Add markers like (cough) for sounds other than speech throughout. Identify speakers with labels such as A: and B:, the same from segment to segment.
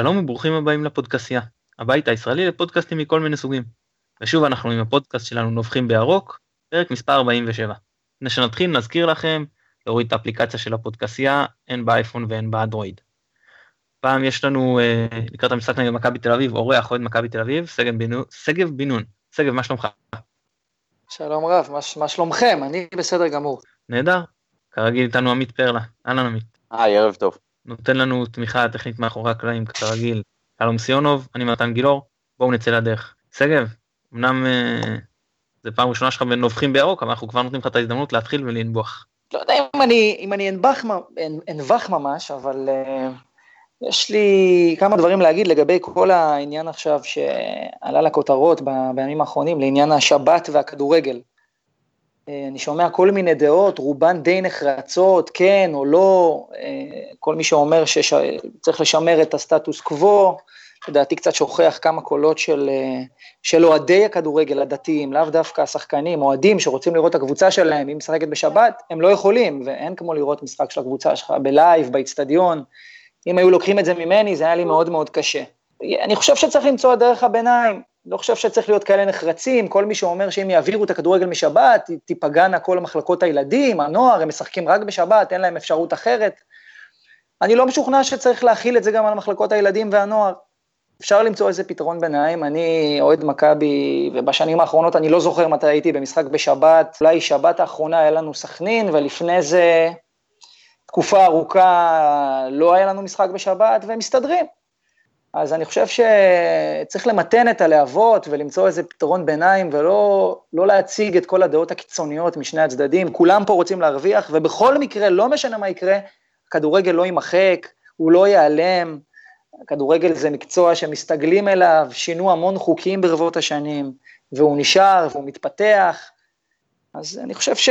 A: שלום וברוכים הבאים לפודקסייה, הבית הישראלי לפודקאסטים מכל מיני סוגים. ושוב אנחנו עם הפודקאסט שלנו נובחים בירוק, פרק מספר 47. לפני שנתחיל נזכיר לכם להוריד את האפליקציה של הפודקסייה, הן באייפון והן באנדרואיד. פעם יש לנו אה, לקראת המשחק נגד מכבי תל אביב, אורח אוהד מכבי תל אביב, שגב בן נון. שגב, מה שלומך?
B: שלום רב, מה, מה שלומכם? אני בסדר גמור.
A: נהדר. כרגיל איתנו עמית פרלה, אהלן עמית.
C: היי, ערב טוב.
A: נותן לנו תמיכה טכנית מאחורי הקלעים כרגיל, שלום סיונוב, אני מתן גילאור, בואו נצא לדרך. שגב, אמנם אה, זה פעם ראשונה שלך בנובחים בירוק, אבל אנחנו כבר נותנים לך את ההזדמנות להתחיל ולנבוח.
B: לא יודע אם אני, אם אני אנבח, אנבח ממש, אבל uh, יש לי כמה דברים להגיד לגבי כל העניין עכשיו שעלה לכותרות בימים האחרונים, לעניין השבת והכדורגל. אה, אני שומע כל מיני דעות, רובן די נחרצות, כן או לא, אה, כל מי שאומר שצריך לשמר את הסטטוס קוו, לדעתי קצת שוכח כמה קולות של, אה, של אוהדי הכדורגל הדתיים, לאו דווקא השחקנים, אוהדים שרוצים לראות את הקבוצה שלהם, אם משחקת בשבת, הם לא יכולים, ואין כמו לראות משחק של הקבוצה שלך בלייב, באיצטדיון. אם היו לוקחים את זה ממני, זה היה לי מאוד מאוד קשה. אני חושב שצריך למצוא את דרך הביניים, לא חושב שצריך להיות כאלה נחרצים, כל מי שאומר שאם יעבירו את הכדורגל משבת, תיפגענה כל מחלקות הילדים, הנוער, הם משחקים רק בשבת, אין להם אפשרות אחרת. אני לא משוכנע שצריך להכיל את זה גם על מחלקות הילדים והנוער. אפשר למצוא איזה פתרון ביניים, אני אוהד מכבי, ובשנים האחרונות אני לא זוכר מתי הייתי במשחק בשבת, אולי שבת האחרונה היה לנו סכנין, ולפני זה תקופה ארוכה לא היה לנו משחק בשבת, והם מסתדרים. אז אני חושב שצריך למתן את הלהבות ולמצוא איזה פתרון ביניים, ולא לא להציג את כל הדעות הקיצוניות משני הצדדים. כולם פה רוצים להרוויח, ובכל מקרה, לא משנה מה יקרה, הכדורגל לא יימחק, הוא לא ייעלם. הכדורגל זה מקצוע שמסתגלים אליו, שינו המון חוקים ברבות השנים, והוא נשאר והוא מתפתח. אז אני חושב ש...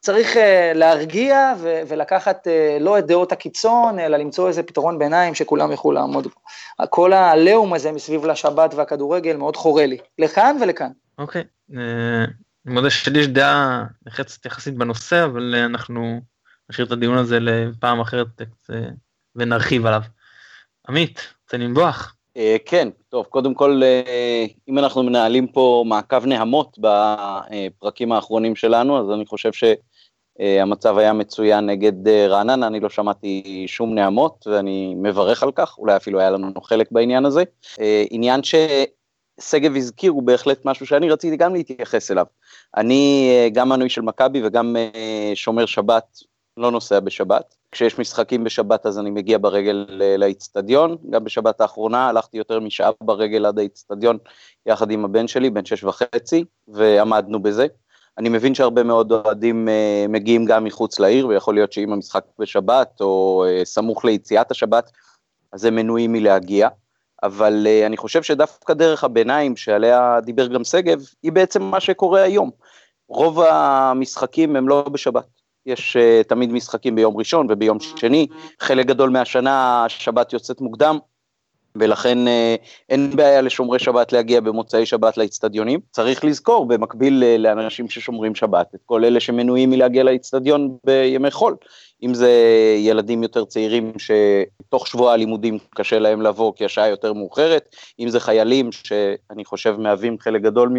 B: צריך uh, להרגיע ו- ולקחת uh, לא את דעות הקיצון, אלא למצוא איזה פתרון ביניים שכולם יוכלו לעמוד בו. כל העליהום הזה מסביב לשבת והכדורגל מאוד חורה לי, לכאן ולכאן.
A: אוקיי, okay. אה, אני מודה שלי יש דעה נחרצת יחסית בנושא, אבל uh, אנחנו נשאיר את הדיון הזה לפעם אחרת uh, ונרחיב עליו. עמית, רוצה לנבוח?
C: כן, טוב, קודם כל, אם אנחנו מנהלים פה מעקב נהמות בפרקים האחרונים שלנו, אז אני חושב ש... אה, המצב היה מצוין נגד אה, רעננה, אני לא שמעתי שום נעמות ואני מברך על כך, אולי אפילו היה לנו חלק בעניין הזה. אה, עניין ששגב הזכיר הוא בהחלט משהו שאני רציתי גם להתייחס אליו. אני גם מנוי של מכבי וגם שומר שבת, לא נוסע בשבת. כשיש משחקים בשבת אז אני מגיע ברגל לאיצטדיון, גם בשבת האחרונה הלכתי יותר משעה ברגל עד האיצטדיון יחד עם הבן שלי, בן שש וחצי, ועמדנו בזה. אני מבין שהרבה מאוד אוהדים uh, מגיעים גם מחוץ לעיר, ויכול להיות שאם המשחק בשבת, או uh, סמוך ליציאת השבת, אז הם מנועים מלהגיע. אבל uh, אני חושב שדווקא דרך הביניים שעליה דיבר גם שגב, היא בעצם מה שקורה היום. רוב המשחקים הם לא בשבת. יש uh, תמיד משחקים ביום ראשון וביום שני, חלק גדול מהשנה השבת יוצאת מוקדם, ולכן אה, אין בעיה לשומרי שבת להגיע במוצאי שבת לאצטדיונים. צריך לזכור, במקביל אה, לאנשים ששומרים שבת, את כל אלה שמנועים מלהגיע לאצטדיון בימי חול. אם זה ילדים יותר צעירים שתוך שבוע הלימודים קשה להם לבוא כי השעה יותר מאוחרת, אם זה חיילים שאני חושב מהווים חלק גדול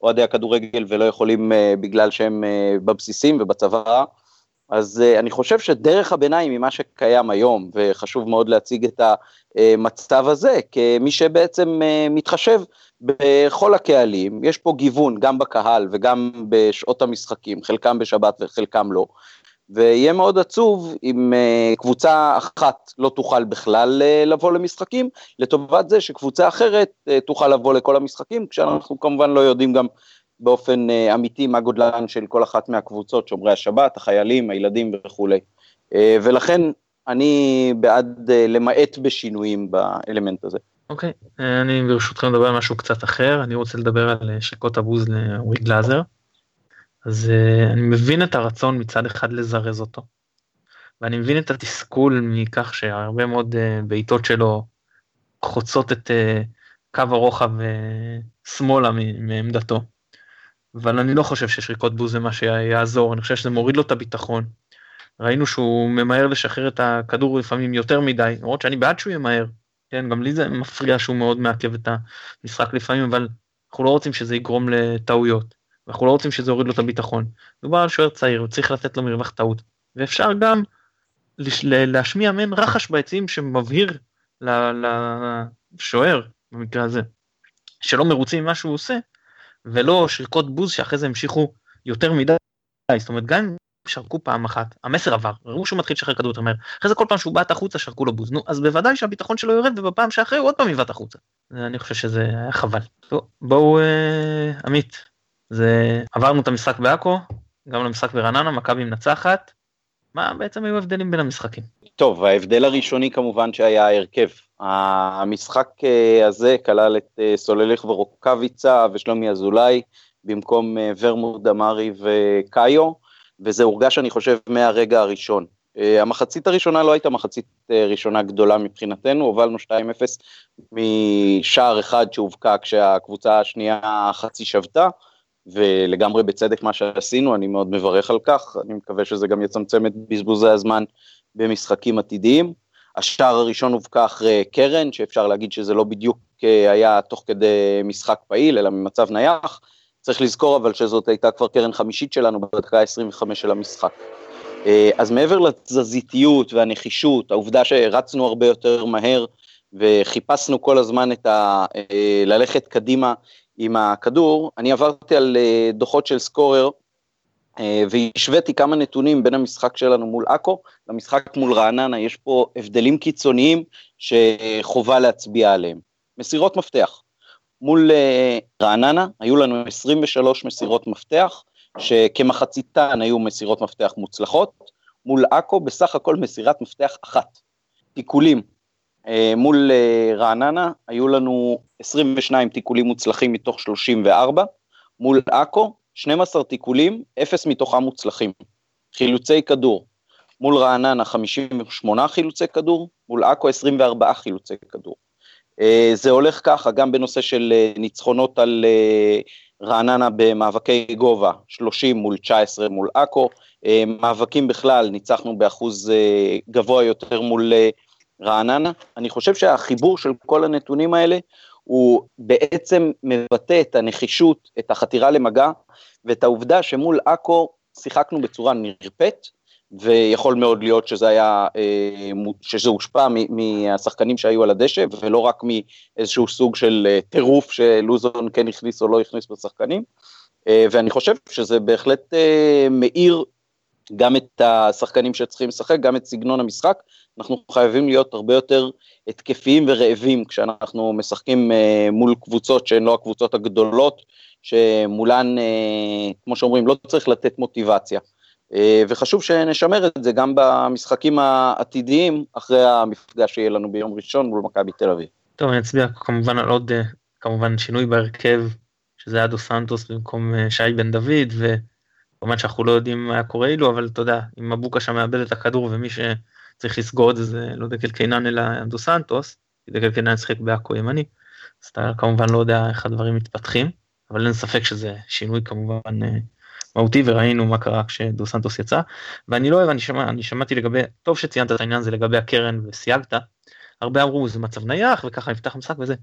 C: מאוהדי הכדורגל ולא יכולים אה, בגלל שהם בבסיסים ובצבא, אז uh, אני חושב שדרך הביניים ממה שקיים היום, וחשוב מאוד להציג את המצב הזה כמי שבעצם uh, מתחשב בכל הקהלים, יש פה גיוון גם בקהל וגם בשעות המשחקים, חלקם בשבת וחלקם לא, ויהיה מאוד עצוב אם uh, קבוצה אחת לא תוכל בכלל uh, לבוא למשחקים, לטובת זה שקבוצה אחרת uh, תוכל לבוא לכל המשחקים, כשאנחנו כמובן לא יודעים גם באופן uh, אמיתי מה גודלן של כל אחת מהקבוצות, שומרי השבת, החיילים, הילדים וכולי. Uh, ולכן אני בעד uh, למעט בשינויים באלמנט הזה.
A: אוקיי, okay, אני ברשותכם מדבר על משהו קצת אחר, אני רוצה לדבר על שקות הבוז לאורי גלאזר. אז אני מבין את הרצון מצד אחד לזרז אותו, ואני מבין את התסכול מכך שהרבה מאוד בעיטות שלו חוצות את קו הרוחב שמאלה מעמדתו. אבל אני לא חושב ששריקות בוז זה מה שיעזור, אני חושב שזה מוריד לו את הביטחון. ראינו שהוא ממהר לשחרר את הכדור לפעמים יותר מדי, למרות שאני בעד שהוא ימהר, כן, גם לי זה מפריע שהוא מאוד מעכב את המשחק לפעמים, אבל אנחנו לא רוצים שזה יגרום לטעויות, אנחנו לא רוצים שזה יוריד לו את הביטחון. מדובר על שוער צעיר, וצריך לתת לו מרווח טעות. ואפשר גם להשמיע מעין רחש ביציעים שמבהיר לשוער, במקרה הזה, שלא מרוצים ממה שהוא עושה, ולא שריקות בוז שאחרי זה המשיכו יותר מדי. זאת אומרת, גם אם שרקו פעם אחת, המסר עבר, ראו שהוא מתחיל לשחרר כדור יותר מהר, אחרי זה כל פעם שהוא בעט החוצה שרקו לו בוז, נו, אז בוודאי שהביטחון שלו יורד, ובפעם שאחרי הוא עוד פעם יבעט החוצה. אני חושב שזה היה חבל. טוב, בואו, אה, עמית, זה, עברנו את המשחק בעכו, גם למשחק ברעננה, מכבי מנצחת, מה בעצם היו ההבדלים בין המשחקים?
C: טוב, ההבדל הראשוני כמובן שהיה ההרכב. המשחק אה, הזה כלל את אה, סולליך ורוקאביצה ושלומי אזולאי, במקום אה, ורמוט דמארי וקאיו, וזה הורגש, אני חושב, מהרגע הראשון. המחצית הראשונה לא הייתה מחצית ראשונה גדולה מבחינתנו, הובלנו 2-0 משער אחד שהובקע כשהקבוצה השנייה חצי שבתה, ולגמרי בצדק מה שעשינו, אני מאוד מברך על כך, אני מקווה שזה גם יצמצם את בזבוזי הזמן במשחקים עתידיים. השער הראשון הובקע אחרי קרן, שאפשר להגיד שזה לא בדיוק אה, היה תוך כדי משחק פעיל, אלא ממצב נייח. צריך לזכור אבל שזאת הייתה כבר קרן חמישית שלנו בדקה ה-25 של המשחק. אה, אז מעבר לתזזיתיות והנחישות, העובדה שרצנו הרבה יותר מהר וחיפשנו כל הזמן את ה... אה, ללכת קדימה עם הכדור, אני עברתי על דוחות של סקורר אה, והשוויתי כמה נתונים בין המשחק שלנו מול עכו למשחק מול רעננה, יש פה הבדלים קיצוניים שחובה להצביע עליהם. מסירות מפתח. מול אה, רעננה היו לנו 23 מסירות מפתח, שכמחציתן היו מסירות מפתח מוצלחות, מול עכו בסך הכל מסירת מפתח אחת. תיקולים, אה, מול רעננה היו לנו 22 תיקולים מוצלחים מתוך 34, מול עכו 12 תיקולים, 0 מתוכם מוצלחים. חילוצי כדור, מול רעננה 58 חילוצי כדור, מול עכו 24 חילוצי כדור. אה, זה הולך ככה גם בנושא של אה, ניצחונות על אה, רעננה במאבקי גובה, 30 מול 19 מול עכו, מאבקים בכלל ניצחנו באחוז גבוה יותר מול רעננה. אני חושב שהחיבור של כל הנתונים האלה הוא בעצם מבטא את הנחישות, את החתירה למגע, ואת העובדה שמול עכו שיחקנו בצורה נרפאת, ויכול מאוד להיות שזה היה, אה, שזה הושפע מהשחקנים שהיו על הדשא, ולא רק מאיזשהו סוג של אה, טירוף שלוזון כן הכניס או לא הכניס בשחקנים. אה, ואני חושב שזה בהחלט מאיר גם את השחקנים שצריכים לשחק, גם את סגנון המשחק. אנחנו חייבים להיות הרבה יותר התקפיים ורעבים כשאנחנו משחקים מול קבוצות שהן לא הקבוצות הגדולות, שמולן, אה, כמו שאומרים, לא צריך לתת מוטיבציה. אה, וחשוב שנשמר את זה גם במשחקים העתידיים, אחרי המפגש שיהיה לנו ביום ראשון מול מכבי תל אביב.
A: טוב, אני אצביע כמובן על עוד, אה, כמובן שינוי בהרכב, שזה היה דו סנטוס במקום שי בן דוד, וכמובן שאנחנו לא יודעים מה קורה אילו, אבל אתה יודע, אם מבוקה שם מאבד את הכדור ומי שצריך לסגור את זה זה לא דקל קינן אלא דו סנטוס, כי דקל קינן שיחק בעכו ימני, אז אתה כמובן לא יודע איך הדברים מתפתחים. אבל אין ספק שזה שינוי כמובן אה, מהותי וראינו מה קרה כשדו סנטוס יצא ואני לא אוהב אני, שמע, אני שמעתי לגבי טוב שציינת את העניין הזה לגבי הקרן וסייגת הרבה אמרו זה מצב נייח וככה נפתח המשחק וזה.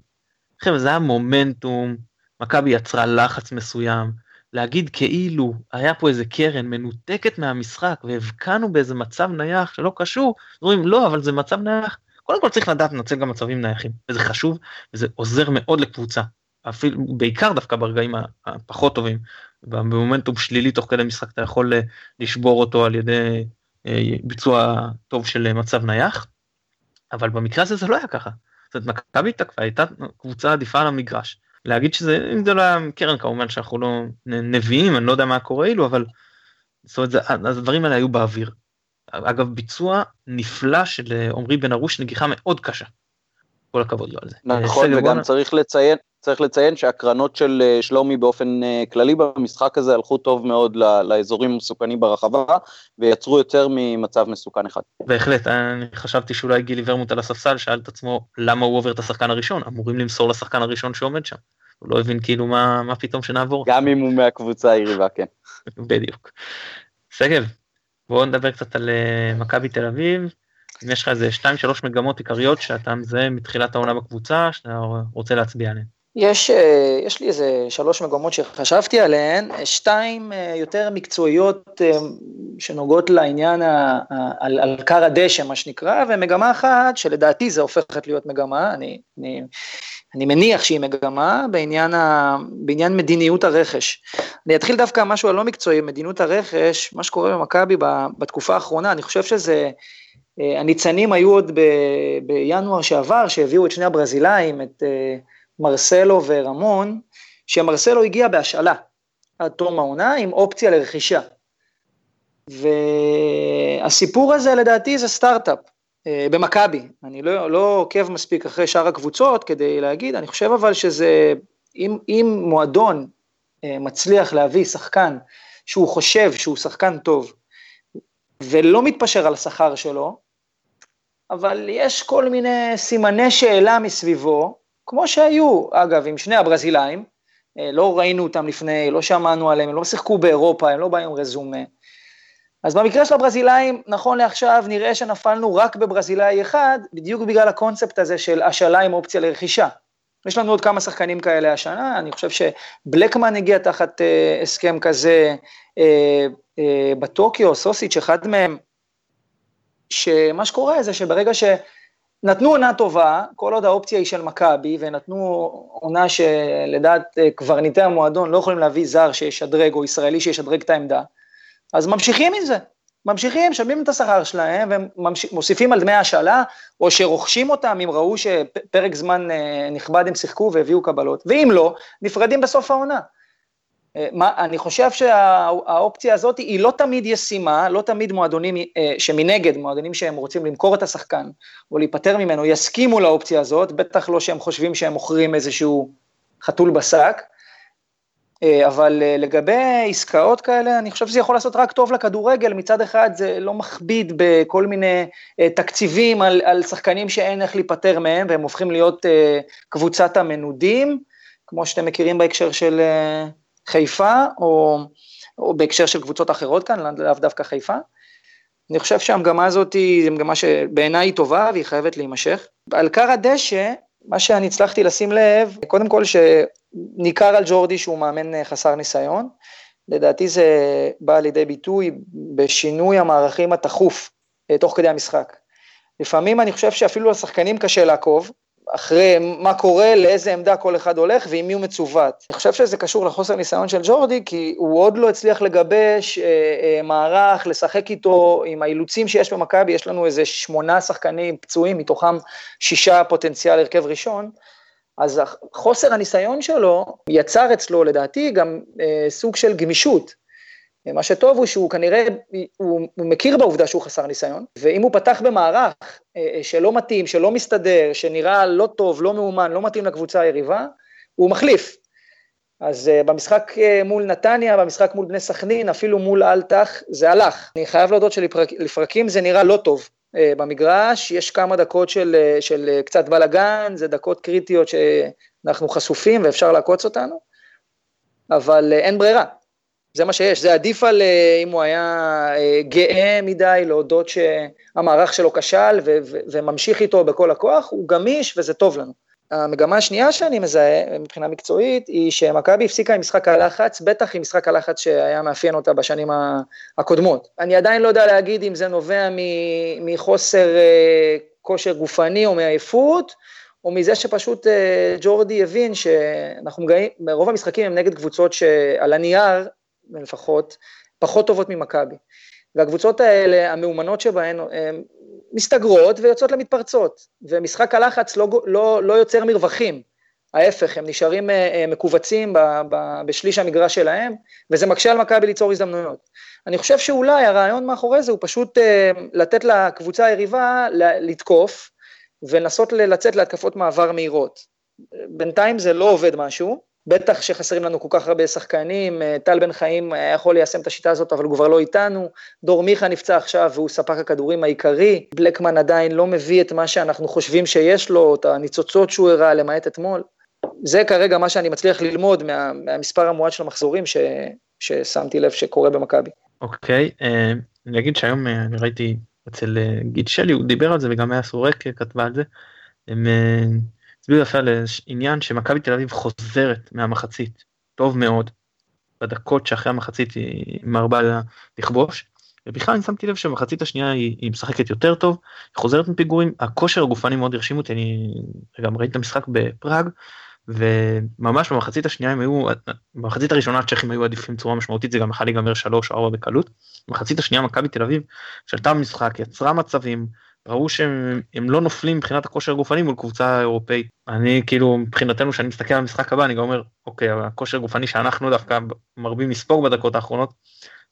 A: חבר'ה זה היה מומנטום מכבי יצרה לחץ מסוים להגיד כאילו היה פה איזה קרן מנותקת מהמשחק והבקענו באיזה מצב נייח שלא קשור אומרים לא אבל זה מצב נייח קודם כל צריך לדעת לנצל גם מצבים נייחים וזה חשוב וזה עוזר מאוד לקבוצה אפילו בעיקר דווקא ברגעים הפחות טובים במומנטום שלילי תוך כדי משחק אתה יכול אה, לשבור אותו על ידי אה, ביצוע טוב של מצב נייח. אבל במקרה הזה זה לא היה ככה. זאת אומרת מכבי תקפה הייתה קבוצה עדיפה על המגרש. להגיד שזה אם זה לא היה קרן כמובן שאנחנו לא נביאים אני לא יודע מה קורה אילו אבל. זאת אומרת זה, הדברים האלה היו באוויר. אגב ביצוע נפלא של אה, עמרי בן ארוש נגיחה מאוד קשה. כל הכבוד לו על זה.
C: נכון וגם צריך לציין צריך לציין שהקרנות של אה, שלומי באופן אה, כללי במשחק הזה הלכו טוב מאוד לאזורים המסוכנים ברחבה ויצרו יותר ממצב מסוכן אחד.
A: בהחלט, אני חשבתי שאולי גילי ורמוט על הספסל שאל את עצמו למה הוא עובר את השחקן הראשון, אמורים למסור לשחקן הראשון שעומד שם. הוא לא הבין כאילו מה, מה פתאום שנעבור.
C: גם אם הוא מהקבוצה היריבה, כן. (laughs)
A: בדיוק. סגל, בואו נדבר קצת על אה, מכבי תל אביב. אם יש לך איזה שתיים שלוש מגמות עיקריות שאתה מזהה מתחילת העונה בקבוצה, שאתה רוצה להצביע עליהן.
B: יש, אה, יש לי איזה שלוש מגמות שחשבתי עליהן, שתיים אה, יותר מקצועיות אה, שנוגעות לעניין ה, על, על קר הדשא, מה שנקרא, ומגמה אחת שלדעתי זה הופכת להיות מגמה, אני, אני, אני מניח שהיא מגמה, בעניין, ה, בעניין מדיניות הרכש. אני אתחיל דווקא משהו הלא מקצועי, מדיניות הרכש, מה שקורה במכבי בתקופה האחרונה, אני חושב שזה... הניצנים היו עוד ב, בינואר שעבר, שהביאו את שני הברזילאים, את מרסלו ורמון, שמרסלו הגיע בהשאלה עד תום העונה עם אופציה לרכישה. והסיפור הזה לדעתי זה סטארט-אפ אה, במכבי, אני לא, לא עוקב מספיק אחרי שאר הקבוצות כדי להגיד, אני חושב אבל שזה, אם, אם מועדון אה, מצליח להביא שחקן שהוא חושב שהוא שחקן טוב, ולא מתפשר על השכר שלו, אבל יש כל מיני סימני שאלה מסביבו, כמו שהיו, אגב, עם שני הברזילאים, אה, לא ראינו אותם לפני, לא שמענו עליהם, הם לא שיחקו באירופה, הם לא באים עם רזומה. אז במקרה של הברזילאים, נכון לעכשיו, נראה שנפלנו רק בברזילאי אחד, בדיוק בגלל הקונספט הזה של השאלה עם אופציה לרכישה. יש לנו עוד כמה שחקנים כאלה השנה, אני חושב שבלקמן הגיע תחת אה, הסכם כזה אה, אה, בטוקיו, סוסיץ', אחד מהם, שמה שקורה זה שברגע ש... נתנו עונה טובה, כל עוד האופציה היא של מכבי, ונתנו עונה שלדעת אה, קברניטי המועדון לא יכולים להביא זר שישדרג, או ישראלי שישדרג את העמדה, אז ממשיכים עם זה. ממשיכים, משלמים את השכר שלהם, ומוסיפים על דמי השאלה, או שרוכשים אותם אם ראו שפרק זמן אה, נכבד הם שיחקו והביאו קבלות, ואם לא, נפרדים בסוף העונה. מה, אני חושב שהאופציה הזאת היא לא תמיד ישימה, לא תמיד מועדונים אה, שמנגד, מועדונים שהם רוצים למכור את השחקן או להיפטר ממנו, יסכימו לאופציה הזאת, בטח לא שהם חושבים שהם מוכרים איזשהו חתול בשק, אה, אבל אה, לגבי עסקאות כאלה, אני חושב שזה יכול לעשות רק טוב לכדורגל, מצד אחד זה לא מכביד בכל מיני תקציבים על, על שחקנים שאין איך להיפטר מהם, והם הופכים להיות קבוצת המנודים, כמו שאתם מכירים בהקשר של... חיפה, או, או בהקשר של קבוצות אחרות כאן, לאו דווקא חיפה. אני חושב שהמגמה הזאת היא מגמה שבעיניי היא טובה והיא חייבת להימשך. על קר הדשא, מה שאני הצלחתי לשים לב, קודם כל שניכר על ג'ורדי שהוא מאמן חסר ניסיון, לדעתי זה בא לידי ביטוי בשינוי המערכים התכוף אה, תוך כדי המשחק. לפעמים אני חושב שאפילו לשחקנים קשה לעקוב, אחרי מה קורה, לאיזה עמדה כל אחד הולך ועם מי הוא מצוות. אני חושב שזה קשור לחוסר ניסיון של ג'ורדי, כי הוא עוד לא הצליח לגבש אה, אה, מערך, לשחק איתו עם האילוצים שיש במכבי, יש לנו איזה שמונה שחקנים פצועים, מתוכם שישה פוטנציאל הרכב ראשון, אז חוסר הניסיון שלו יצר אצלו, לדעתי, גם אה, סוג של גמישות. מה שטוב הוא שהוא כנראה, הוא, הוא מכיר בעובדה שהוא חסר ניסיון, ואם הוא פתח במערך אה, אה, שלא מתאים, שלא מסתדר, שנראה לא טוב, לא מאומן, לא מתאים לקבוצה היריבה, הוא מחליף. אז uh, במשחק uh, מול נתניה, במשחק מול בני סכנין, אפילו מול אלטח, זה הלך. אני חייב להודות שלפרקים זה נראה לא טוב. Uh, במגרש יש כמה דקות של, uh, של uh, קצת בלאגן, זה דקות קריטיות שאנחנו חשופים ואפשר לעקוץ אותנו, אבל uh, אין ברירה. זה מה שיש, זה עדיף על אה, אם הוא היה אה, גאה מדי להודות שהמערך שלו כשל ו- ו- וממשיך איתו בכל הכוח, הוא גמיש וזה טוב לנו. המגמה השנייה שאני מזהה מבחינה מקצועית היא שמכבי הפסיקה עם משחק הלחץ, בטח עם משחק הלחץ שהיה מאפיין אותה בשנים הקודמות. אני עדיין לא יודע להגיד אם זה נובע מחוסר אה, כושר גופני או מעייפות, או מזה שפשוט ג'ורדי הבין שאנחנו מגעים, רוב המשחקים הם נגד קבוצות שעל הנייר לפחות, פחות טובות ממכבי. והקבוצות האלה, המאומנות שבהן, מסתגרות ויוצאות למתפרצות, ומשחק הלחץ לא, לא, לא יוצר מרווחים, ההפך, הם נשארים אה, אה, מכווצים בשליש המגרש שלהם, וזה מקשה על מכבי ליצור הזדמנויות. אני חושב שאולי הרעיון מאחורי זה הוא פשוט אה, לתת לקבוצה היריבה לתקוף, ולנסות לצאת להתקפות מעבר מהירות. בינתיים זה לא עובד משהו, בטח שחסרים לנו כל כך הרבה שחקנים, אה, טל בן חיים היה יכול ליישם את השיטה הזאת, אבל הוא כבר לא איתנו, דור מיכה נפצע עכשיו והוא ספק הכדורים העיקרי, בלקמן עדיין לא מביא את מה שאנחנו חושבים שיש לו, את הניצוצות שהוא הראה, למעט אתמול. זה כרגע מה שאני מצליח ללמוד מה, מהמספר המועט של המחזורים ש, ששמתי לב שקורה במכבי.
A: אוקיי, okay, אה, uh, אני אגיד שהיום uh, אני ראיתי אצל גיד שלי, הוא דיבר על זה וגם היה סורק כתבה על זה. הם הצביעו יפה על עניין שמכבי תל אביב חוזרת מהמחצית, טוב מאוד, בדקות שאחרי המחצית היא מרבה לכבוש. ובכלל אני שמתי לב שבמחצית השנייה היא, היא משחקת יותר טוב, היא חוזרת מפיגורים, הכושר הגופני מאוד הרשים אותי, אני גם ראיתי את המשחק בפראג, וממש במחצית השנייה הם היו, במחצית הראשונה הצ'כים היו עדיפים בצורה משמעותית, זה גם יכול להיגמר 3 או 4 בקלות. במחצית השנייה מכבי תל אביב שלטה במשחק, יצרה מצבים, ראו שהם לא נופלים מבחינת הכושר הגופני מול קבוצה אירופאית. אני כאילו מבחינתנו שאני מסתכל על המשחק הבא אני גם אומר אוקיי הכושר הגופני שאנחנו דווקא מרבים לספוג בדקות האחרונות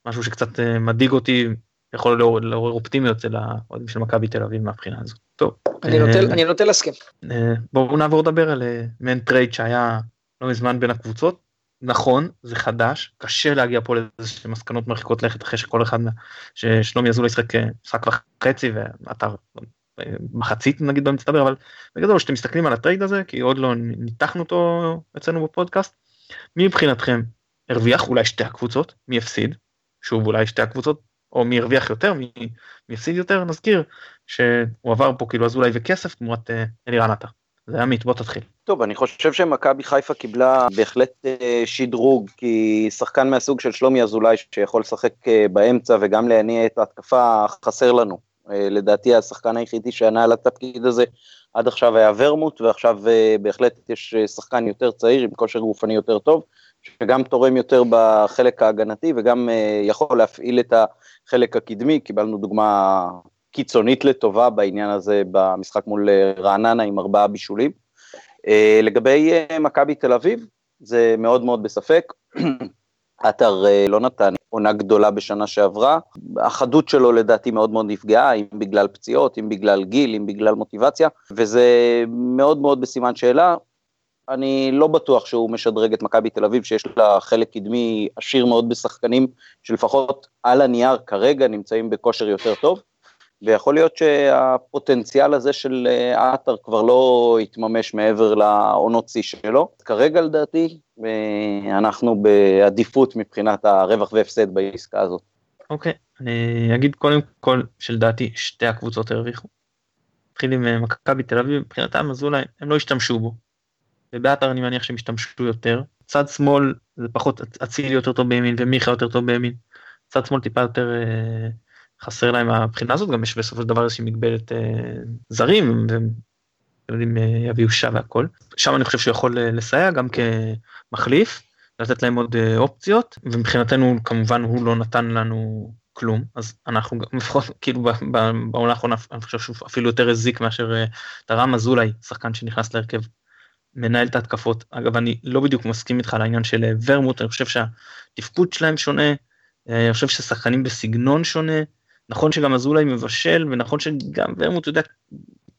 A: משהו שקצת אה, מדאיג אותי יכול לעורר אופטימיות אצל האוהדים של מכבי תל אביב מהבחינה הזו. טוב.
B: אני נוטה, אה, להסכים.
A: אה, בואו נעבור לדבר על מעין trade שהיה לא מזמן בין הקבוצות. נכון זה חדש קשה להגיע פה לאיזה מסקנות מרחיקות לכת אחרי שכל אחד ששלומי אזולאי ישחק משחק וחצי ואתה מחצית נגיד במצטבר אבל בגדול כשאתם מסתכלים על ה trade הזה כי עוד לא ניתחנו אותו אצלנו בפודקאסט מי מבחינתכם הרוויח אולי שתי הקבוצות מי הפסיד שוב אולי שתי הקבוצות או מי הרוויח יותר מי, מי הפסיד יותר נזכיר שהוא עבר פה כאילו אזולאי וכסף תמורת אה, אלירן עטר. זה עמית בוא תתחיל.
C: טוב אני חושב שמכבי חיפה קיבלה בהחלט אה, שדרוג כי שחקן מהסוג של שלומי אזולאי שיכול לשחק אה, באמצע וגם להניע את ההתקפה חסר לנו. אה, לדעתי השחקן היחידי שענה על התפקיד הזה עד עכשיו היה ורמוט ועכשיו בהחלט יש שחקן יותר צעיר עם כושר גופני יותר טוב שגם תורם יותר בחלק ההגנתי וגם יכול להפעיל את החלק הקדמי קיבלנו דוגמה קיצונית לטובה בעניין הזה במשחק מול רעננה עם ארבעה בישולים. אה, לגבי אה, מכבי תל אביב, זה מאוד מאוד בספק. (clears throat) עטר אה, לא נתן עונה גדולה בשנה שעברה, החדות שלו לדעתי מאוד מאוד נפגעה, אם בגלל פציעות, אם בגלל גיל, אם בגלל מוטיבציה, וזה מאוד מאוד בסימן שאלה. אני לא בטוח שהוא משדרג את מכבי תל אביב, שיש לה חלק קדמי עשיר מאוד בשחקנים, שלפחות על הנייר כרגע נמצאים בכושר יותר טוב. ויכול להיות שהפוטנציאל הזה של אה, עטר כבר לא יתממש מעבר לעונות שיא שלו. כרגע לדעתי אה, אנחנו בעדיפות מבחינת הרווח והפסד בעסקה הזאת.
A: אוקיי, okay, אני אגיד קודם כל שלדעתי שתי הקבוצות הרוויחו. נתחיל עם אה, מכבי תל אביב, מבחינתם אז אולי הם לא השתמשו בו. ובעטר אני מניח שהם השתמשו יותר. צד שמאל זה פחות אצילי יותר טוב בימין ומיכה יותר טוב בימין. צד שמאל טיפה יותר חסר להם הבחינה הזאת, גם יש בסופו של דבר איזושהי מגבלת אה, זרים, והם יודעים, אה, יביאו שעה והכל. שם אני חושב שהוא יכול אה, לסייע גם כמחליף, לתת להם עוד אה, אופציות, ומבחינתנו כמובן הוא לא נתן לנו כלום, אז אנחנו (laughs) לפחות כאילו בעונה האחרונה אני חושב שהוא אפילו יותר הזיק מאשר תרם אזולאי, שחקן שנכנס להרכב. מנהל את ההתקפות. אגב, אני לא בדיוק מסכים איתך על העניין של ורמוט, אני חושב שהתפקוד שלהם שונה, אני חושב ששחקנים בסגנון שונה, נכון שגם אזולאי מבשל ונכון שגם ורמוט יודע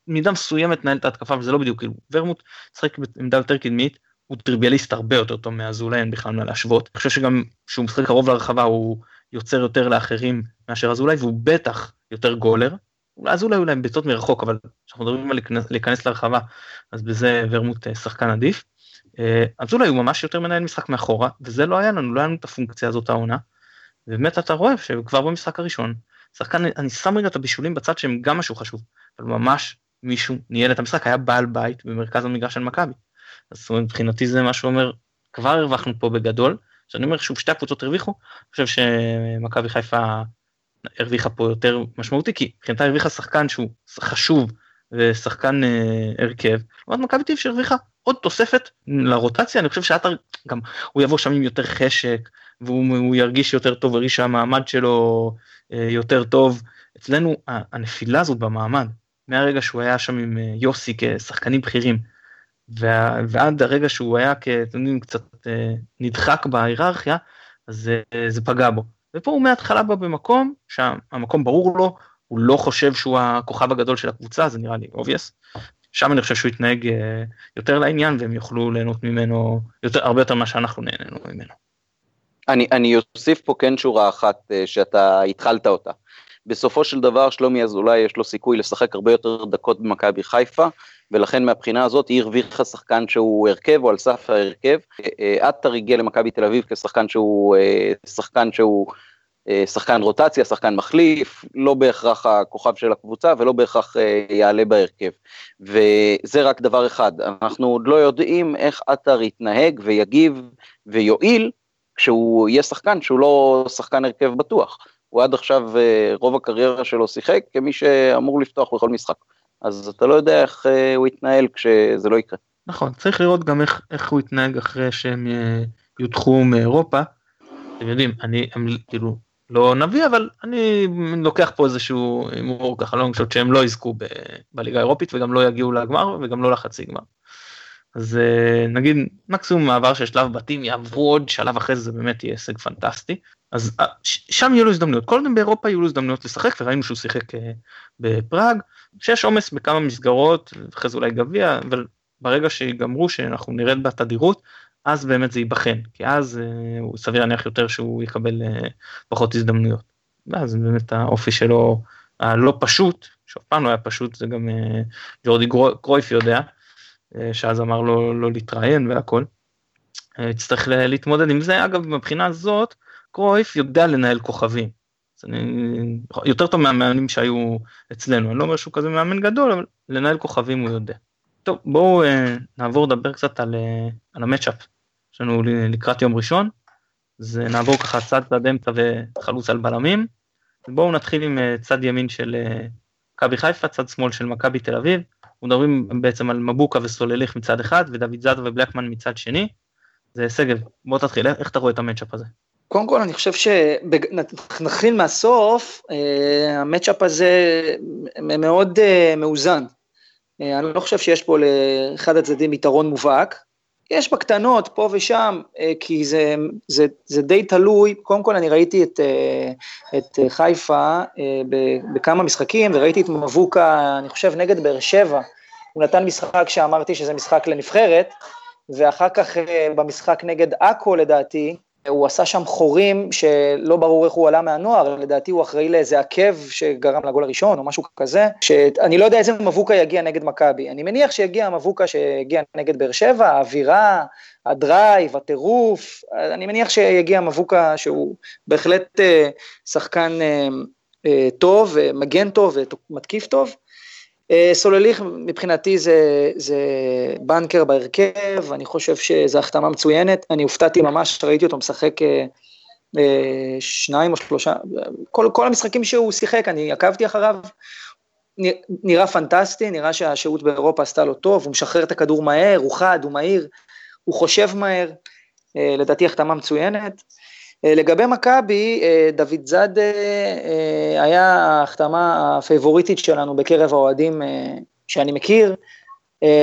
A: מידה מסוימת לנהל את ההתקפה וזה לא בדיוק כאילו ורמוט משחק בעמדה יותר קדמית הוא טריוויאליסט הרבה יותר טוב מאזולאי אין בכלל מה להשוות אני חושב שגם כשהוא משחק קרוב לרחבה הוא יוצר יותר לאחרים מאשר אזולאי והוא בטח יותר גולר. אולי אזולאי אולי בעיטות מרחוק אבל כשאנחנו מדברים על להיכנס, להיכנס לרחבה אז בזה ורמוט אה, שחקן עדיף. אה, אזולאי הוא ממש יותר מנהל משחק מאחורה וזה לא היה לנו לא היה לנו את הפונקציה הזאת העונה. ובאמת אתה רואה שכבר במשחק הראשון שחקן, אני שם רגע את הבישולים בצד שהם גם משהו חשוב, אבל ממש מישהו ניהל את המשחק, היה בעל בית במרכז המגרש של מכבי. אז זאת אומרת, מבחינתי זה מה שאומר, כבר הרווחנו פה בגדול, כשאני אומר שוב שתי הקבוצות הרוויחו, אני חושב שמכבי חיפה הרוויחה פה יותר משמעותי, כי מבחינתה הרוויחה שחקן שהוא חשוב ושחקן אה, הרכב, לעומת מכבי טיב שהרוויחה עוד תוספת לרוטציה, אני חושב שעטר גם הוא יבוא שם עם יותר חשק, והוא ירגיש יותר טוב, ירגיש שהמעמד שלו יותר טוב. אצלנו הנפילה הזאת במעמד, מהרגע שהוא היה שם עם אה, יוסי כשחקנים בכירים, ועד הרגע שהוא היה יודעים, קצת אה, נדחק בהיררכיה, אז זה, זה פגע בו. ופה הוא מההתחלה בא במקום שהמקום ברור לו, הוא לא חושב שהוא הכוכב הגדול של הקבוצה, זה נראה לי obvious. שם אני חושב שהוא יתנהג יותר לעניין והם יוכלו ליהנות ממנו יותר, הרבה יותר ממה שאנחנו נהנינו ממנו.
C: אני, אני אוסיף פה כן שורה אחת uh, שאתה התחלת אותה. בסופו של דבר שלומי אזולאי יש לו סיכוי לשחק הרבה יותר דקות במכבי חיפה, ולכן מהבחינה הזאת היא הרוויחה שחקן שהוא הרכב או על סף ההרכב. אה, אה, עטר הגיע למכבי תל אביב כשחקן שהוא שחקן שהוא שחקן רוטציה, שחקן מחליף, לא בהכרח הכוכב של הקבוצה ולא בהכרח יעלה בהרכב. וזה רק דבר אחד, אנחנו עוד לא יודעים איך עטר יתנהג ויגיב ויועיל כשהוא יהיה שחקן שהוא לא שחקן הרכב בטוח. הוא עד עכשיו, רוב הקריירה שלו שיחק כמי שאמור לפתוח בכל משחק. אז אתה לא יודע איך הוא יתנהל כשזה לא יקרה.
A: נכון, צריך לראות גם איך, איך הוא יתנהג אחרי שהם יודחו מאירופה. אתם יודעים, אני כאילו לא נביא אבל אני לוקח פה איזשהו הימור ככה לא חושב שהם לא יזכו ב, בליגה האירופית וגם לא יגיעו לגמר וגם לא לחצי גמר. אז אה, נגיד מקסימום מעבר של שלב בתים יעברו עוד שלב אחרי זה באמת יהיה הישג פנטסטי. אז אה, שם יהיו לו הזדמנויות. הזמן באירופה יהיו לו הזדמנויות לשחק וראינו שהוא שיחק אה, בפראג שיש עומס בכמה מסגרות אחרי זה אולי גביע אבל ברגע שיגמרו שאנחנו נרד בתדירות אז באמת זה ייבחן, כי אז הוא סביר להניח יותר שהוא יקבל פחות הזדמנויות. ואז באמת האופי שלו הלא פשוט, שאף פעם לא היה פשוט, זה גם ג'ורדי קרויף יודע, שאז אמר לו לא להתראיין והכל. אה, יצטרך להתמודד עם זה, אגב מבחינה הזאת, קרויף יודע לנהל כוכבים. אני, יותר טוב מהמאמנים שהיו אצלנו, אני לא אומר שהוא כזה מאמן גדול, אבל לנהל כוכבים הוא יודע. טוב, בואו אה, נעבור לדבר קצת על, אה, על המצ'אפ יש לנו לקראת יום ראשון, אז נעבור ככה צד צד אמצע וחלוץ על בלמים. בואו נתחיל עם אה, צד ימין של אה, מכבי חיפה, צד שמאל של מכבי תל אביב. אנחנו מדברים בעצם על מבוקה וסולליך מצד אחד ודוד זאדה ובלקמן מצד שני. זה שגב, בוא תתחיל, איך אתה רואה את המצ'אפ הזה?
B: קודם כל אני חושב שנתחיל מהסוף, אה, המצ'אפ הזה מאוד מאוזן. אני לא חושב שיש פה לאחד הצדדים יתרון מובהק. יש בקטנות, פה ושם, אה, כי זה, זה, זה די תלוי, קודם כל אני ראיתי את, אה, את חיפה אה, בכמה משחקים, וראיתי את מבוקה, אני חושב, נגד באר שבע, הוא נתן משחק שאמרתי שזה משחק לנבחרת, ואחר כך במשחק נגד עכו לדעתי, הוא עשה שם חורים שלא ברור איך הוא עלה מהנוער, לדעתי הוא אחראי לאיזה עקב שגרם לגול הראשון או משהו כזה, שאני לא יודע איזה מבוקה יגיע נגד מכבי. אני מניח שיגיע המבוקה שיגיע נגד באר שבע, האווירה, הדרייב, הטירוף, אני מניח שיגיע מבוקה שהוא בהחלט אה, שחקן אה, אה, טוב, מגן טוב ומתקיף טוב. אה, סולליך מבחינתי זה, זה בנקר בהרכב, אני חושב שזו החתמה מצוינת, אני הופתעתי ממש, ראיתי אותו משחק אה, אה, שניים או שלושה, כל, כל המשחקים שהוא שיחק, אני עקבתי אחריו, נראה פנטסטי, נראה שהשהות באירופה עשתה לו טוב, הוא משחרר את הכדור מהר, הוא חד, הוא מהיר, הוא חושב מהר, לדעתי החתמה מצוינת. אה, לגבי מכבי, אה, דוד זאדה אה, היה ההחתמה הפייבוריטית שלנו בקרב האוהדים שאני מכיר,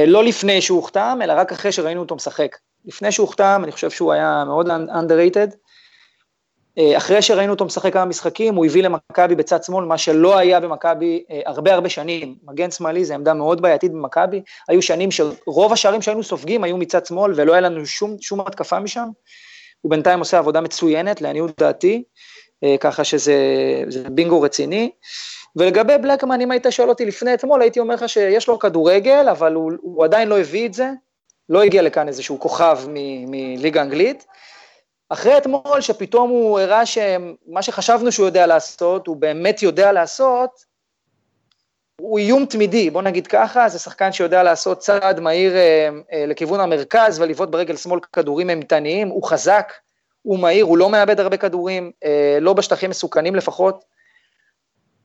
B: לא לפני שהוא הוחתם, אלא רק אחרי שראינו אותו משחק. לפני שהוא הוחתם, אני חושב שהוא היה מאוד underrated. אחרי שראינו אותו משחק כמה משחקים, הוא הביא למכבי בצד שמאל, מה שלא היה במכבי הרבה הרבה שנים. מגן שמאלי זה עמדה מאוד בעייתית במכבי, היו שנים שרוב השערים שהיינו סופגים היו מצד שמאל ולא היה לנו שום, שום התקפה משם. הוא בינתיים עושה עבודה מצוינת, לעניות דעתי, אה, ככה שזה בינגו רציני. ולגבי בלקמן, אם היית שואל אותי לפני אתמול, הייתי אומר לך שיש לו כדורגל, אבל הוא, הוא עדיין לא הביא את זה, לא הגיע לכאן איזשהו כוכב מליגה אנגלית. אחרי אתמול, שפתאום הוא הראה שמה שחשבנו שהוא יודע לעשות, הוא באמת יודע לעשות, הוא איום תמידי, בוא נגיד ככה, זה שחקן שיודע לעשות צעד מהיר אה, אה, לכיוון המרכז ולבעוט ברגל שמאל כדורים אימתניים, הוא חזק, הוא מהיר, הוא לא מאבד הרבה כדורים, אה, לא בשטחים מסוכנים לפחות.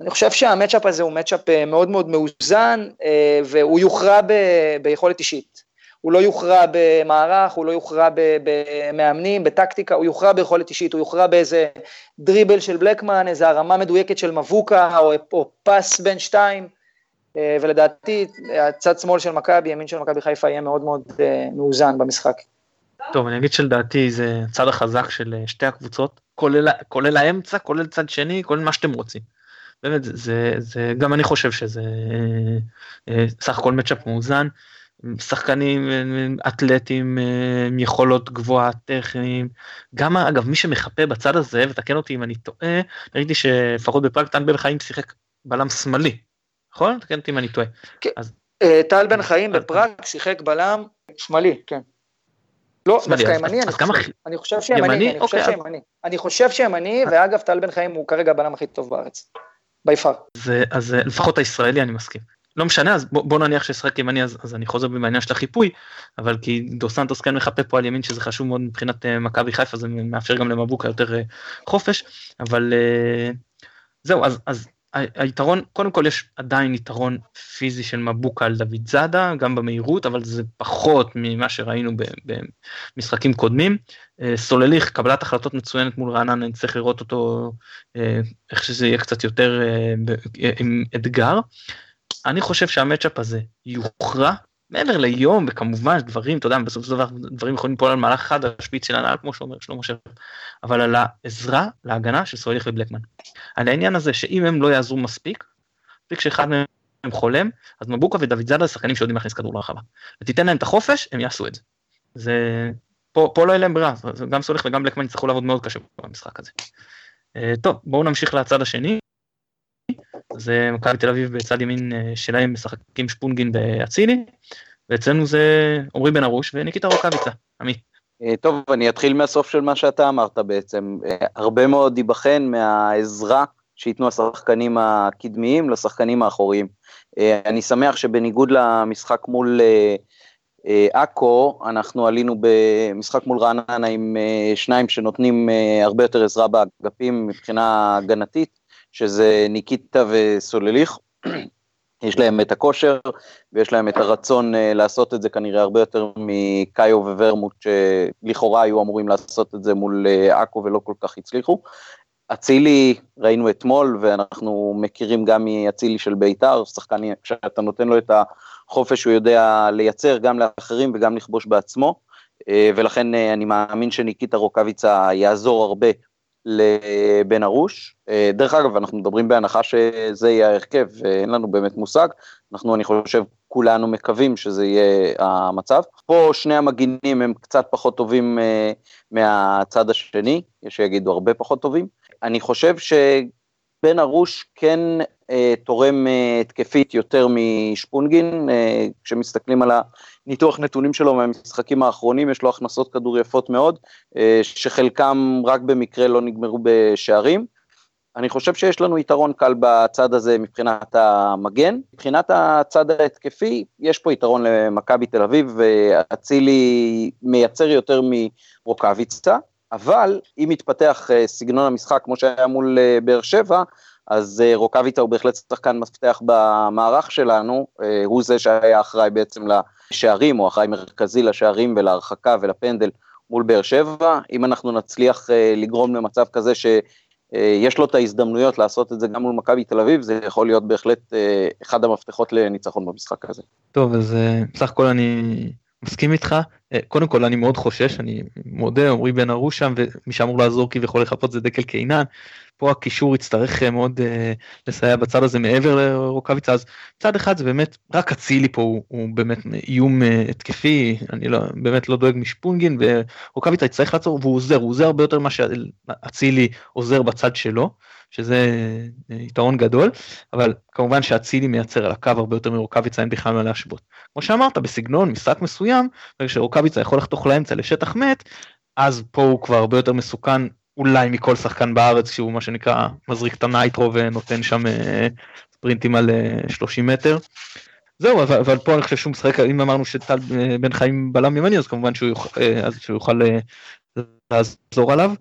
B: אני חושב שהמצ'אפ הזה הוא מצ'אפ אה, מאוד מאוד מאוזן, אה, והוא יוכרע ב, ביכולת אישית. הוא לא יוכרע במערך, הוא לא יוכרע במאמנים, בטקטיקה, הוא יוכרע ביכולת אישית, הוא יוכרע באיזה דריבל של בלקמן, איזה הרמה מדויקת של מבוקה, או, או פס בין שתיים. אה, ולדעתי הצד שמאל של מכבי, ימין של מכבי חיפה יהיה מאוד מאוד אה, מאוזן במשחק.
A: טוב, אני אגיד שלדעתי זה הצד החזק של אה, שתי הקבוצות, כולל, כולל האמצע, כולל צד שני, כולל מה שאתם רוצים. באמת, זה, זה, זה גם אני חושב שזה סך הכל מצ'אפ מאוזן. שחקנים אתלטים עם יכולות גבוהה טכניים גם אגב מי שמחפה בצד הזה ותקן אותי אם אני טועה ראיתי שלפחות בפראג טל בן חיים שיחק בלם שמאלי נכון? תקן אותי אם אני טועה.
B: כן. אז... אה, טל בן חיים בפראג שיחק בלם שמאלי, כן. לא, דווקא ימני, אני חושב שימני, אני חושב שימני. אני חושב שימני, ואגב, טל בן חיים הוא כרגע הבלם הכי טוב בארץ. בי פאר.
A: אז לפחות הישראלי אני מסכים. לא משנה אז בוא, בוא נניח ששחק ימני אז, אז אני חוזר בעניין של החיפוי אבל כי דו סנטוס כן מחפה פה על ימין שזה חשוב מאוד מבחינת uh, מכבי חיפה זה מאפשר גם למבוקה יותר uh, חופש אבל uh, זהו אז, אז היתרון קודם כל יש עדיין יתרון פיזי של מבוקה על דוד זאדה גם במהירות אבל זה פחות ממה שראינו במשחקים קודמים. סולליך קבלת החלטות מצוינת מול רעננה נצטרך לראות אותו איך שזה יהיה קצת יותר עם אתגר. אני חושב שהמצ'אפ הזה יוכרע מעבר ליום וכמובן דברים אתה יודע בסופו של דבר דברים יכולים ליפול על מהלך אחד השפיץ של הנעל כמו שאומר שלמה שפט אבל על העזרה להגנה של סוליך ובלקמן. על העניין הזה שאם הם לא יעזרו מספיק, מספיק שאחד מהם חולם אז מבוקה ודוד זאדה שחקנים שיודעים להכניס כדור לרחבה ותיתן להם את החופש הם יעשו את זה. זה פה, פה לא יהיה להם ברירה גם סוליך וגם בלקמן יצטרכו לעבוד מאוד קשה במשחק הזה. אה, טוב בואו נמשיך לצד השני זה מכבי תל אביב בצד ימין אה, שלהם משחקים שפונגין ואצילי, ואצלנו זה עמרי בן ארוש וניקיטה רוקאביצה, עמית.
C: אה, טוב, אני אתחיל מהסוף של מה שאתה אמרת בעצם. אה, הרבה מאוד ייבחן מהעזרה שייתנו השחקנים הקדמיים לשחקנים האחוריים. אני שמח שבניגוד למשחק מול עכו, אנחנו עלינו במשחק מול רעננה עם שניים שנותנים הרבה יותר עזרה באגפים מבחינה הגנתית. שזה ניקיטה וסולליך. (clears throat) יש להם את הכושר ויש להם את הרצון uh, לעשות את זה כנראה הרבה יותר מקאיו וורמוט שלכאורה היו אמורים לעשות את זה מול uh, עכו ולא כל כך הצליחו. אצילי ראינו אתמול ואנחנו מכירים גם מאצילי של בית"ר, שחקן כשאתה נותן לו את החופש הוא יודע לייצר גם לאחרים וגם לכבוש בעצמו uh, ולכן uh, אני מאמין שניקיטה רוקאביצה יעזור הרבה לבן ארוש. אה, דרך אגב, אנחנו מדברים בהנחה שזה יהיה ההרכב, ואין לנו באמת מושג. אנחנו, אני חושב, כולנו מקווים שזה יהיה המצב. פה שני המגינים הם קצת פחות טובים uh, מהצד השני, יש שיגידו הרבה פחות טובים. אני חושב שבן ארוש כן uh, תורם התקפית יותר משפונגין, כשמסתכלים על ניתוח נתונים שלו מהמשחקים האחרונים, יש לו הכנסות כדור יפות מאוד, אה, שחלקם רק במקרה לא נגמרו בשערים. אני חושב שיש לנו יתרון קל בצד הזה מבחינת המגן. מבחינת הצד ההתקפי, יש פה יתרון למכבי תל אביב, ואצילי מייצר יותר מרוקאביצה, אבל אם יתפתח אה, סגנון המשחק כמו שהיה מול אה, באר שבע, אז רוקאביצה הוא בהחלט שחקן מפתח במערך שלנו, הוא זה שהיה אחראי בעצם לשערים, או אחראי מרכזי לשערים ולהרחקה ולפנדל מול באר שבע, אם אנחנו נצליח אה, לגרום למצב כזה שיש לו את ההזדמנויות לעשות את זה גם מול מכבי תל אביב, זה יכול להיות בהחלט אה, אחד המפתחות לניצחון במשחק הזה.
A: טוב, אז אה, בסך הכל אני מסכים איתך. קודם כל אני מאוד חושש, אני מודה, עמרי בן ארוש שם, ומי שאמור לעזור כביכול לחפות זה דקל קינן. פה הקישור יצטרך אה, מאוד uh, לסייע בצד הזה מעבר לרוקאביצה אז צד אחד זה באמת רק אצילי פה הוא, הוא באמת איום uh, התקפי אני לא באמת לא דואג משפונגין ורוקאביצה יצטרך לעצור והוא עוזר הוא עוזר הרבה יותר ממה שאצילי עוזר בצד שלו שזה יתרון גדול אבל כמובן שאצילי מייצר על הקו הרבה יותר מרוקאביצה אין בכלל מה להשוות. כמו שאמרת בסגנון משחק מסוים ברגע שרוקאביצה יכול לחתוך לאמצע לשטח מת אז פה הוא כבר הרבה יותר מסוכן אולי מכל שחקן בארץ שהוא מה שנקרא מזריק את הנייטרו ונותן שם אה, ספרינטים על 30 אה, מטר. זהו אבל, אבל פה אני חושב שהוא משחק אם אמרנו שטל אה, בן חיים בלם ימני אז כמובן שהוא יוכל, אז שהוא יוכל לעזור עליו.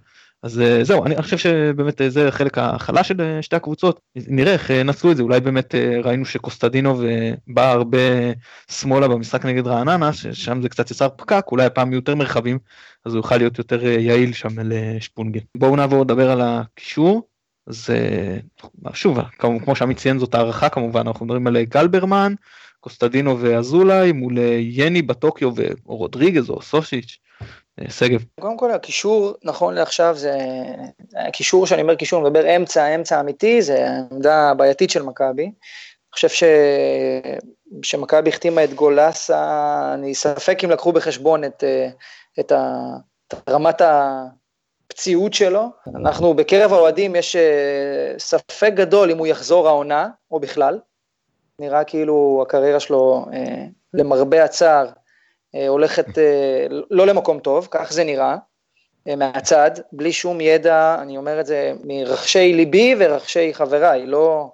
A: אז זהו אני חושב שבאמת זה חלק החלש של שתי הקבוצות נראה איך נצלו את זה אולי באמת ראינו שקוסטדינוב בא הרבה שמאלה במשחק נגד רעננה ששם זה קצת יצר פקק אולי הפעם יותר מרחבים אז הוא יוכל להיות יותר יעיל שם לשפונגין. בואו נעבור לדבר על הקישור. אז שוב כמו שעמית ציין זאת הערכה כמובן אנחנו מדברים על גלברמן קוסטדינו ואזולאי מול יני בטוקיו ורודריגז או סושיץ' שגב.
B: קודם כל הקישור נכון לעכשיו זה הקישור שאני אומר קישור מדבר אמצע אמצע אמיתי זה עמדה בעייתית של מכבי. אני חושב ש... שמכבי החתימה את גולסה אני ספק אם לקחו בחשבון את, את, ה... את רמת הפציעות שלו. אנחנו בקרב האוהדים יש ספק גדול אם הוא יחזור העונה או בכלל. נראה כאילו הקריירה שלו למרבה הצער הולכת לא למקום טוב, כך זה נראה, מהצד, בלי שום ידע, אני אומר את זה מרחשי ליבי ורחשי חבריי, לא,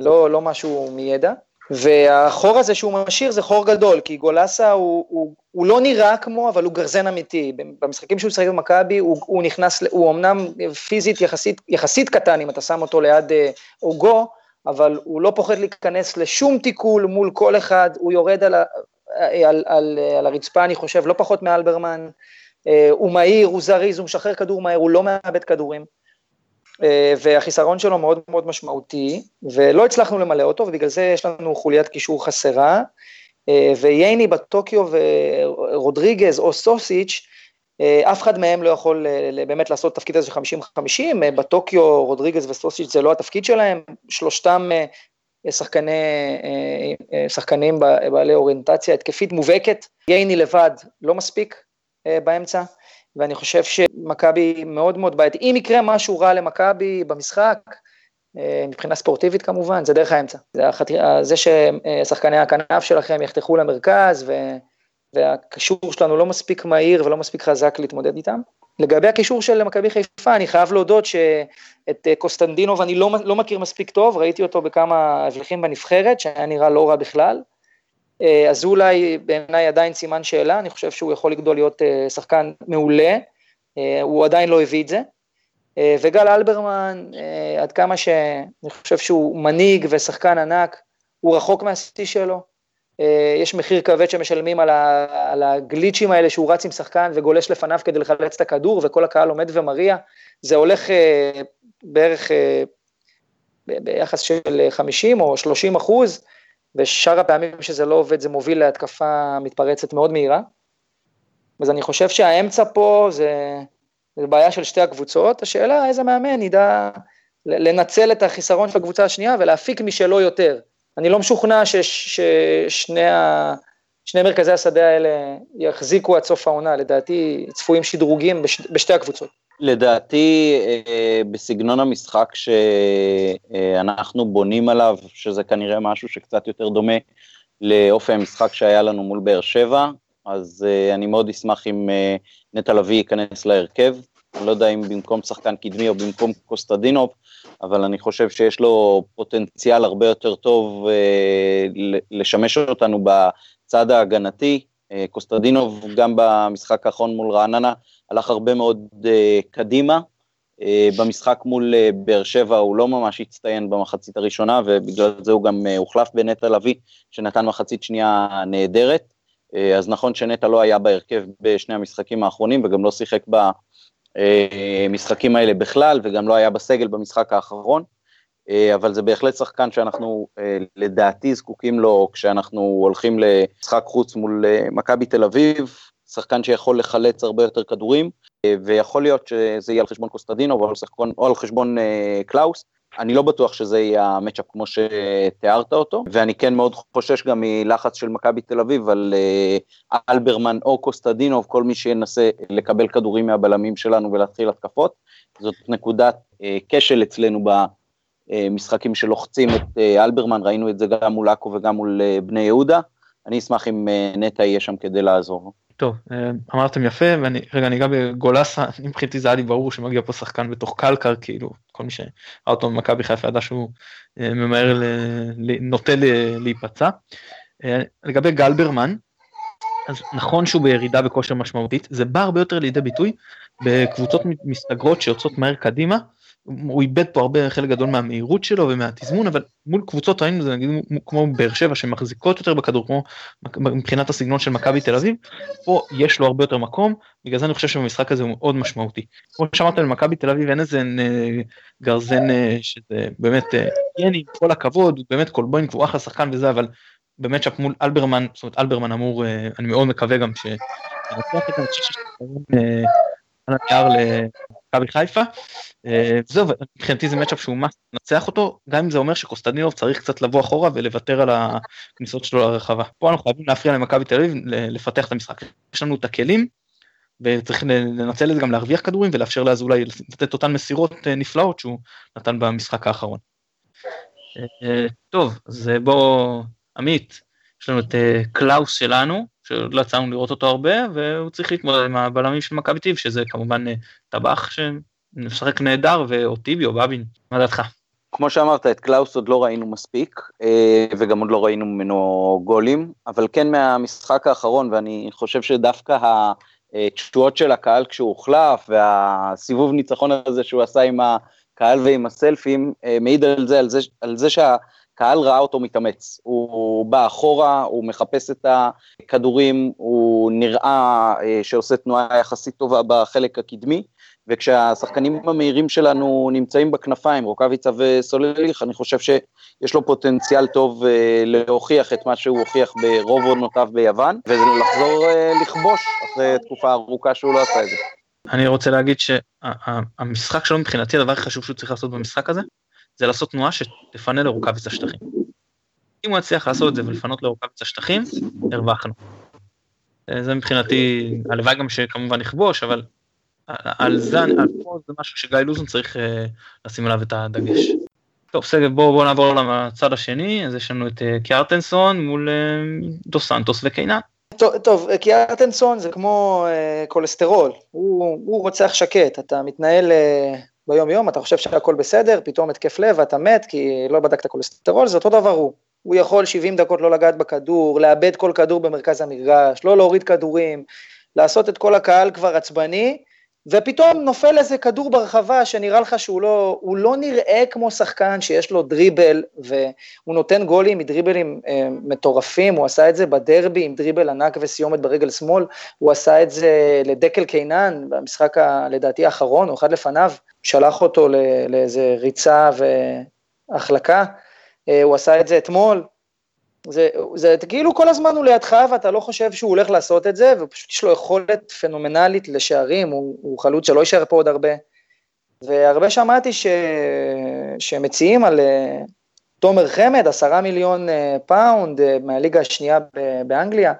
B: לא, לא משהו מידע. והחור הזה שהוא משאיר זה חור גדול, כי גולסה הוא, הוא, הוא לא נראה כמו, אבל הוא גרזן אמיתי. במשחקים שהוא משחק במכבי, הוא, הוא נכנס, הוא אמנם פיזית יחסית, יחסית קטן, אם אתה שם אותו ליד אה, אוגו, אבל הוא לא פוחד להיכנס לשום תיקול מול כל אחד, הוא יורד על, ה, על, על, על, על הרצפה, אני חושב, לא פחות מאלברמן. אה, הוא מהיר, הוא זריז, הוא משחרר כדור מהר, הוא לא מאבד כדורים. אה, והחיסרון שלו מאוד מאוד משמעותי, ולא הצלחנו למלא אותו, ובגלל זה יש לנו חוליית קישור חסרה, אה, וייני בטוקיו ורודריגז או סוסיץ', אה, אף אחד מהם לא יכול באמת לעשות את התפקיד הזה של 50-50, בטוקיו רודריגז וסוסיץ' זה לא התפקיד שלהם, שלושתם שחקני, שחקנים בעלי אוריינטציה התקפית מובהקת, ייני לבד לא מספיק באמצע, ואני חושב שמכבי מאוד מאוד בעייתי. אם יקרה משהו רע למכבי במשחק, אה, מבחינה ספורטיבית כמובן, זה דרך האמצע. זה, החת... זה ששחקני הכנף שלכם יחתכו למרכז, ו... והקישור שלנו לא מספיק מהיר ולא מספיק חזק להתמודד איתם. לגבי הקישור של מכבי חיפה, אני חייב להודות שאת אה, קוסטנדינוב אני לא, לא מכיר מספיק טוב, ראיתי אותו בכמה הבלחים בנבחרת, שהיה נראה לא רע בכלל. אה, אזולאי בעיניי עדיין סימן שאלה, אני חושב שהוא יכול לגדול להיות אה, שחקן מעולה, הוא עדיין לא הביא את זה. וגל אלברמן, עד כמה שאני חושב שהוא מנהיג ושחקן ענק, הוא רחוק מהשיא שלו. יש מחיר כבד שמשלמים על, ה, על הגליצ'ים האלה שהוא רץ עם שחקן וגולש לפניו כדי לחלץ את הכדור וכל הקהל עומד ומריע. זה הולך בערך ביחס של 50 או 30 אחוז, ושאר הפעמים שזה לא עובד זה מוביל להתקפה מתפרצת מאוד מהירה. אז אני חושב שהאמצע פה זה, זה בעיה של שתי הקבוצות, השאלה איזה מאמן ידע לנצל את החיסרון של הקבוצה השנייה ולהפיק משלו יותר. אני לא משוכנע ששני ה... שני מרכזי השדה האלה יחזיקו עד סוף העונה, לדעתי צפויים שדרוגים בש, בשתי הקבוצות.
C: לדעתי, אה, בסגנון המשחק שאנחנו בונים עליו, שזה כנראה משהו שקצת יותר דומה לאופי המשחק שהיה לנו מול באר שבע, אז אה, אני מאוד אשמח אם אה, נטע לביא ייכנס להרכב. אני לא יודע אם במקום שחקן קדמי או במקום קוסטדינוב, אבל אני חושב שיש לו פוטנציאל הרבה יותר טוב לשמש אותנו בצד ההגנתי. קוסטדינוב גם במשחק האחרון מול רעננה הלך הרבה מאוד uh, קדימה. במשחק מול באר שבע הוא לא ממש הצטיין במחצית הראשונה, ובגלל זה הוא גם הוחלף בנטע לביא, שנתן מחצית שנייה נהדרת. אז נכון שנטע לא היה בהרכב בשני המשחקים האחרונים, וגם לא שיחק במשחקים האלה בכלל, וגם לא היה בסגל במשחק האחרון. אבל זה בהחלט שחקן שאנחנו לדעתי זקוקים לו כשאנחנו הולכים למשחק חוץ מול מכבי תל אביב, שחקן שיכול לחלץ הרבה יותר כדורים, אה, ויכול להיות שזה יהיה על חשבון קוסטדינוב או על, חשבון אה, קלאוס. אני לא בטוח שזה יהיה ה matchup כמו שתיארת אותו, ואני כן מאוד חושש גם מלחץ של מכבי תל אביב על אה, אלברמן או קוסטדינוב, כל מי שינסה לקבל כדורים מהבלמים שלנו ולהתחיל התקפות. זאת נקודת אה, כשל אצלנו במשחקים שלוחצים את אה, אלברמן, ראינו את זה גם מול עכו וגם מול אה, בני יהודה. אני אשמח אם אה, נטע יהיה שם כדי לעזור.
A: טוב, אה, אמרתם יפה, ואני רגע ניגע בגולסה, (laughs) מבחינתי זה היה לי ברור שמגיע פה שחקן בתוך קלקר, כאילו, כל מי שראה אותו במכבי חיפה ידע שהוא אה, ממהר, נוטה להיפצע. לגבי גלברמן, אז נכון שהוא בירידה בכושר משמעותית, זה בא הרבה יותר לידי ביטוי בקבוצות מסתגרות שיוצאות מהר קדימה, הוא איבד פה הרבה חלק גדול מהמהירות שלו ומהתזמון אבל מול קבוצות ראינו זה נגיד כמו באר שבע שמחזיקות יותר בכדור כמו מבחינת הסגנון של מכבי תל אביב פה יש לו הרבה יותר מקום בגלל זה אני חושב שבמשחק הזה הוא מאוד משמעותי. כמו שאמרת למכבי תל אביב אין איזה גרזן אה, שזה באמת אה, יני כל הכבוד באמת קולבוין הוא אחלה שחקן וזה אבל באמת שם מול אלברמן זאת אומרת אלברמן אמור אה, אני מאוד מקווה גם ש... למכבי חיפה. אה, זהו, מבחינתי זה matchup שהוא must לנצח אותו, גם אם זה אומר שקוסטדינוב צריך קצת לבוא אחורה ולוותר על הכניסות שלו לרחבה. פה אנחנו חייבים להפריע למכבי תל אביב לפתח את המשחק. יש לנו את הכלים, וצריך לנצל את זה גם להרוויח כדורים ולאפשר לאזולאי לתת אותן מסירות אה, נפלאות שהוא נתן במשחק האחרון. אה, טוב, אז בוא, עמית, יש לנו את קלאוס שלנו, שלא יצאנו לראות אותו הרבה, והוא צריך להתמודד עם הבלמים של מכבי טיב, שזה כמובן טבח שמשחק נהדר, ואוטיבי או בבין, מה דעתך?
C: כמו שאמרת, את קלאוס עוד לא ראינו מספיק, וגם עוד לא ראינו ממנו גולים, אבל כן מהמשחק האחרון, ואני חושב שדווקא התשואות של הקהל כשהוא הוחלף, והסיבוב ניצחון הזה שהוא עשה עם הקהל ועם הסלפים, מעיד על זה, על זה, על זה שהקהל ראה אותו מתאמץ. הוא בא אחורה, הוא מחפש את הכדורים, הוא נראה שעושה תנועה יחסית טובה בחלק הקדמי, וכשהשחקנים המהירים שלנו נמצאים בכנפיים, רוקאביצה וסולליך, אני חושב שיש לו פוטנציאל טוב uh, להוכיח את מה שהוא הוכיח ברוב עונותיו ביוון, ולחזור uh, לכבוש אחרי תקופה ארוכה שהוא לא עשה את זה.
A: אני רוצה להגיד שהמשחק שלו מבחינתי, הדבר הכי חשוב שהוא צריך לעשות במשחק הזה, זה לעשות תנועה שתפנה לרוקאביצה שטחים. אם הוא יצליח לעשות את זה ולפנות לרוקאביצה שטחים, הרווחנו. זה מבחינתי, הלוואי גם שכמובן נכבוש, אבל על זה, על זה משהו שגיא לוזון צריך אה, לשים עליו את הדגש. טוב, סגב, בואו בוא נעבור לצד השני, אז יש לנו את אה, קיארטנסון מול אה, דו סנטוס וקיינן.
B: טוב, טוב קיארטנסון זה כמו אה, כולסטרול, הוא, הוא רוצח שקט, אתה מתנהל אה, ביום יום, אתה חושב שהכל בסדר, פתאום התקף לב ואתה מת כי לא בדקת כולסטרול, זה אותו דבר הוא. הוא יכול 70 דקות לא לגעת בכדור, לאבד כל כדור במרכז המגרש, לא להוריד כדורים, לעשות את כל הקהל כבר עצבני, ופתאום נופל איזה כדור ברחבה שנראה לך שהוא לא, הוא לא נראה כמו שחקן שיש לו דריבל, והוא נותן גולים מדריבלים אה, מטורפים, הוא עשה את זה בדרבי עם דריבל ענק וסיומת ברגל שמאל, הוא עשה את זה לדקל קינן במשחק ה, לדעתי האחרון, או אחד לפניו, שלח אותו לאיזה ריצה והחלקה, אה, הוא עשה את זה אתמול, זה, זה כאילו כל הזמן הוא לידך ואתה לא חושב שהוא הולך לעשות את זה, ופשוט יש לו יכולת פנומנלית לשערים, הוא, הוא חלוץ שלא יישאר פה עוד הרבה. והרבה שמעתי ש... שמציעים על אה, תומר חמד, עשרה מיליון אה, פאונד אה, מהליגה השנייה באנגליה,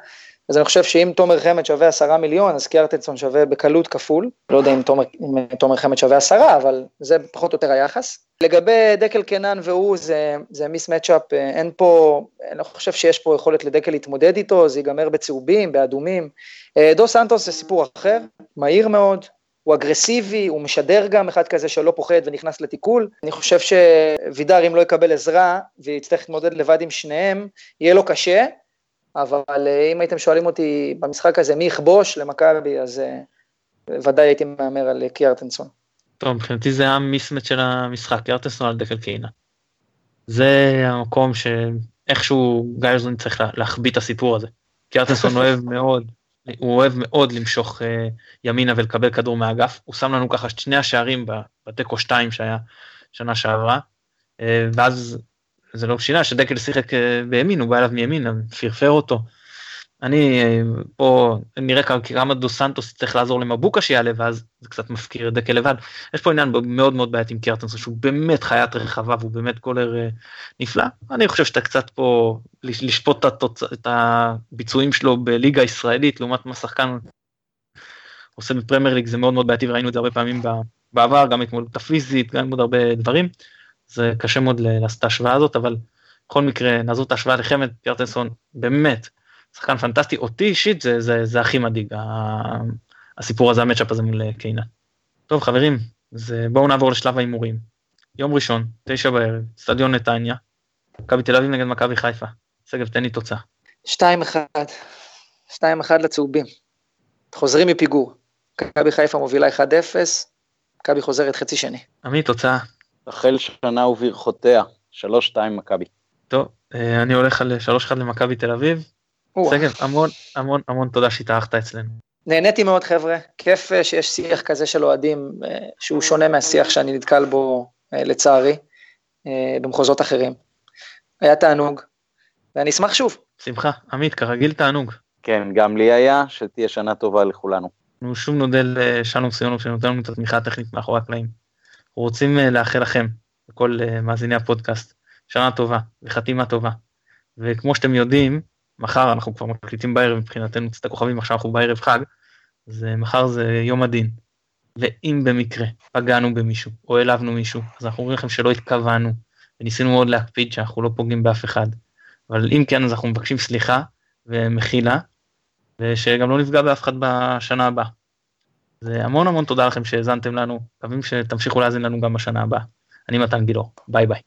B: אז אני חושב שאם תומר חמד שווה עשרה מיליון, אז קיארטנסון שווה בקלות כפול. לא יודע אם תומר, אם תומר חמד שווה עשרה, אבל זה פחות או יותר היחס. לגבי דקל קנן והוא, זה, זה mis-matchup, אין פה, אני לא חושב שיש פה יכולת לדקל להתמודד איתו, זה ייגמר בצהובים, באדומים. אה, דו סנטוס זה סיפור אחר, מהיר מאוד, הוא אגרסיבי, הוא משדר גם אחד כזה שלא פוחד ונכנס לתיקול. אני חושב שווידר, אם לא יקבל עזרה ויצטרך להתמודד לבד עם שניהם, יהיה לו קשה, אבל אה, אם הייתם שואלים אותי במשחק הזה מי יכבוש למכבי, אז אה, ודאי הייתי מהמר על קיארטנסון.
A: טוב, מבחינתי זה המיסמט של המשחק, קיארטנסון על דקל קיינה. זה המקום שאיכשהו גיירזון צריך להחביא את הסיפור הזה. קיארטנסון (laughs) אוהב מאוד, הוא אוהב מאוד למשוך uh, ימינה ולקבל כדור מהאגף. הוא שם לנו ככה שני השערים בתיקו 2 שהיה שנה שעברה, uh, ואז זה לא שינה שדקל שיחק אה, בימין, הוא בא אליו מימין, פרפר אותו. אני אה, פה נראה כמה דו סנטוס צריך לעזור למבוקה שיעלה ואז זה קצת מפקיר את דקל לבד. יש פה עניין מאוד מאוד בעייתי עם קיארטנסון שהוא באמת חיית רחבה והוא באמת קולר אה, נפלא. אני חושב שאתה קצת פה לשפוט את, התוצ... את הביצועים שלו בליגה הישראלית לעומת מה שחקן עושה בפרמייר ליג זה מאוד מאוד בעייתי וראינו את זה הרבה פעמים בעבר גם התמודדות הפיזית גם עוד הרבה דברים. זה קשה מאוד לעשות את ההשוואה הזאת, אבל בכל מקרה, נעזוב את ההשוואה לחמד, פיארטנסון באמת, שחקן פנטסטי, אותי אישית זה, זה, זה הכי מדאיג, הסיפור הזה, המצ'אפ הזה מול קיינה. טוב חברים, אז בואו נעבור לשלב ההימורים. יום ראשון, תשע בערב, סטדיון נתניה, מכבי תל אביב נגד מכבי חיפה. שגב, תן לי תוצאה.
B: שתיים אחד, שתיים אחד לצהובים. חוזרים מפיגור. מכבי חיפה מובילה 1-0, מכבי חוזרת חצי שני.
A: עמית, תוצאה.
C: רחל שנה וברכותיה, 3-2 מכבי.
A: טוב, אה, אני הולך על 3-1 למכבי תל אביב. שגב, המון המון המון תודה שהתארחת אצלנו.
B: נהניתי מאוד חבר'ה, כיף אה, שיש שיח כזה של אוהדים אה, שהוא שונה מהשיח שאני נתקל בו לצערי במחוזות אחרים. היה תענוג, ואני אשמח שוב.
A: שמחה, עמית, כרגיל תענוג.
C: כן, גם לי היה, שתהיה שנה טובה לכולנו.
A: אנחנו שוב נודה לשלום סיונוב שנותן לנו את התמיכה הטכנית מאחורי הקלעים. רוצים אה, לאחל לכם, לכל אה, מאזיני הפודקאסט, שנה טובה וחתימה טובה. וכמו שאתם יודעים, מחר אנחנו כבר מקליטים בערב מבחינתנו קצת הכוכבים, עכשיו אנחנו בערב חג, אז אה, מחר זה יום הדין. ואם במקרה פגענו במישהו או העלבנו מישהו, אז אנחנו אומרים לכם שלא התכוונו, וניסינו מאוד להקפיד שאנחנו לא פוגעים באף אחד. אבל אם כן, אז אנחנו מבקשים סליחה ומחילה, ושגם לא נפגע באף אחד בשנה הבאה. אז המון המון תודה לכם שהאזנתם לנו, מקווים שתמשיכו להאזין לנו גם בשנה הבאה. אני מתן גילאור, ביי ביי.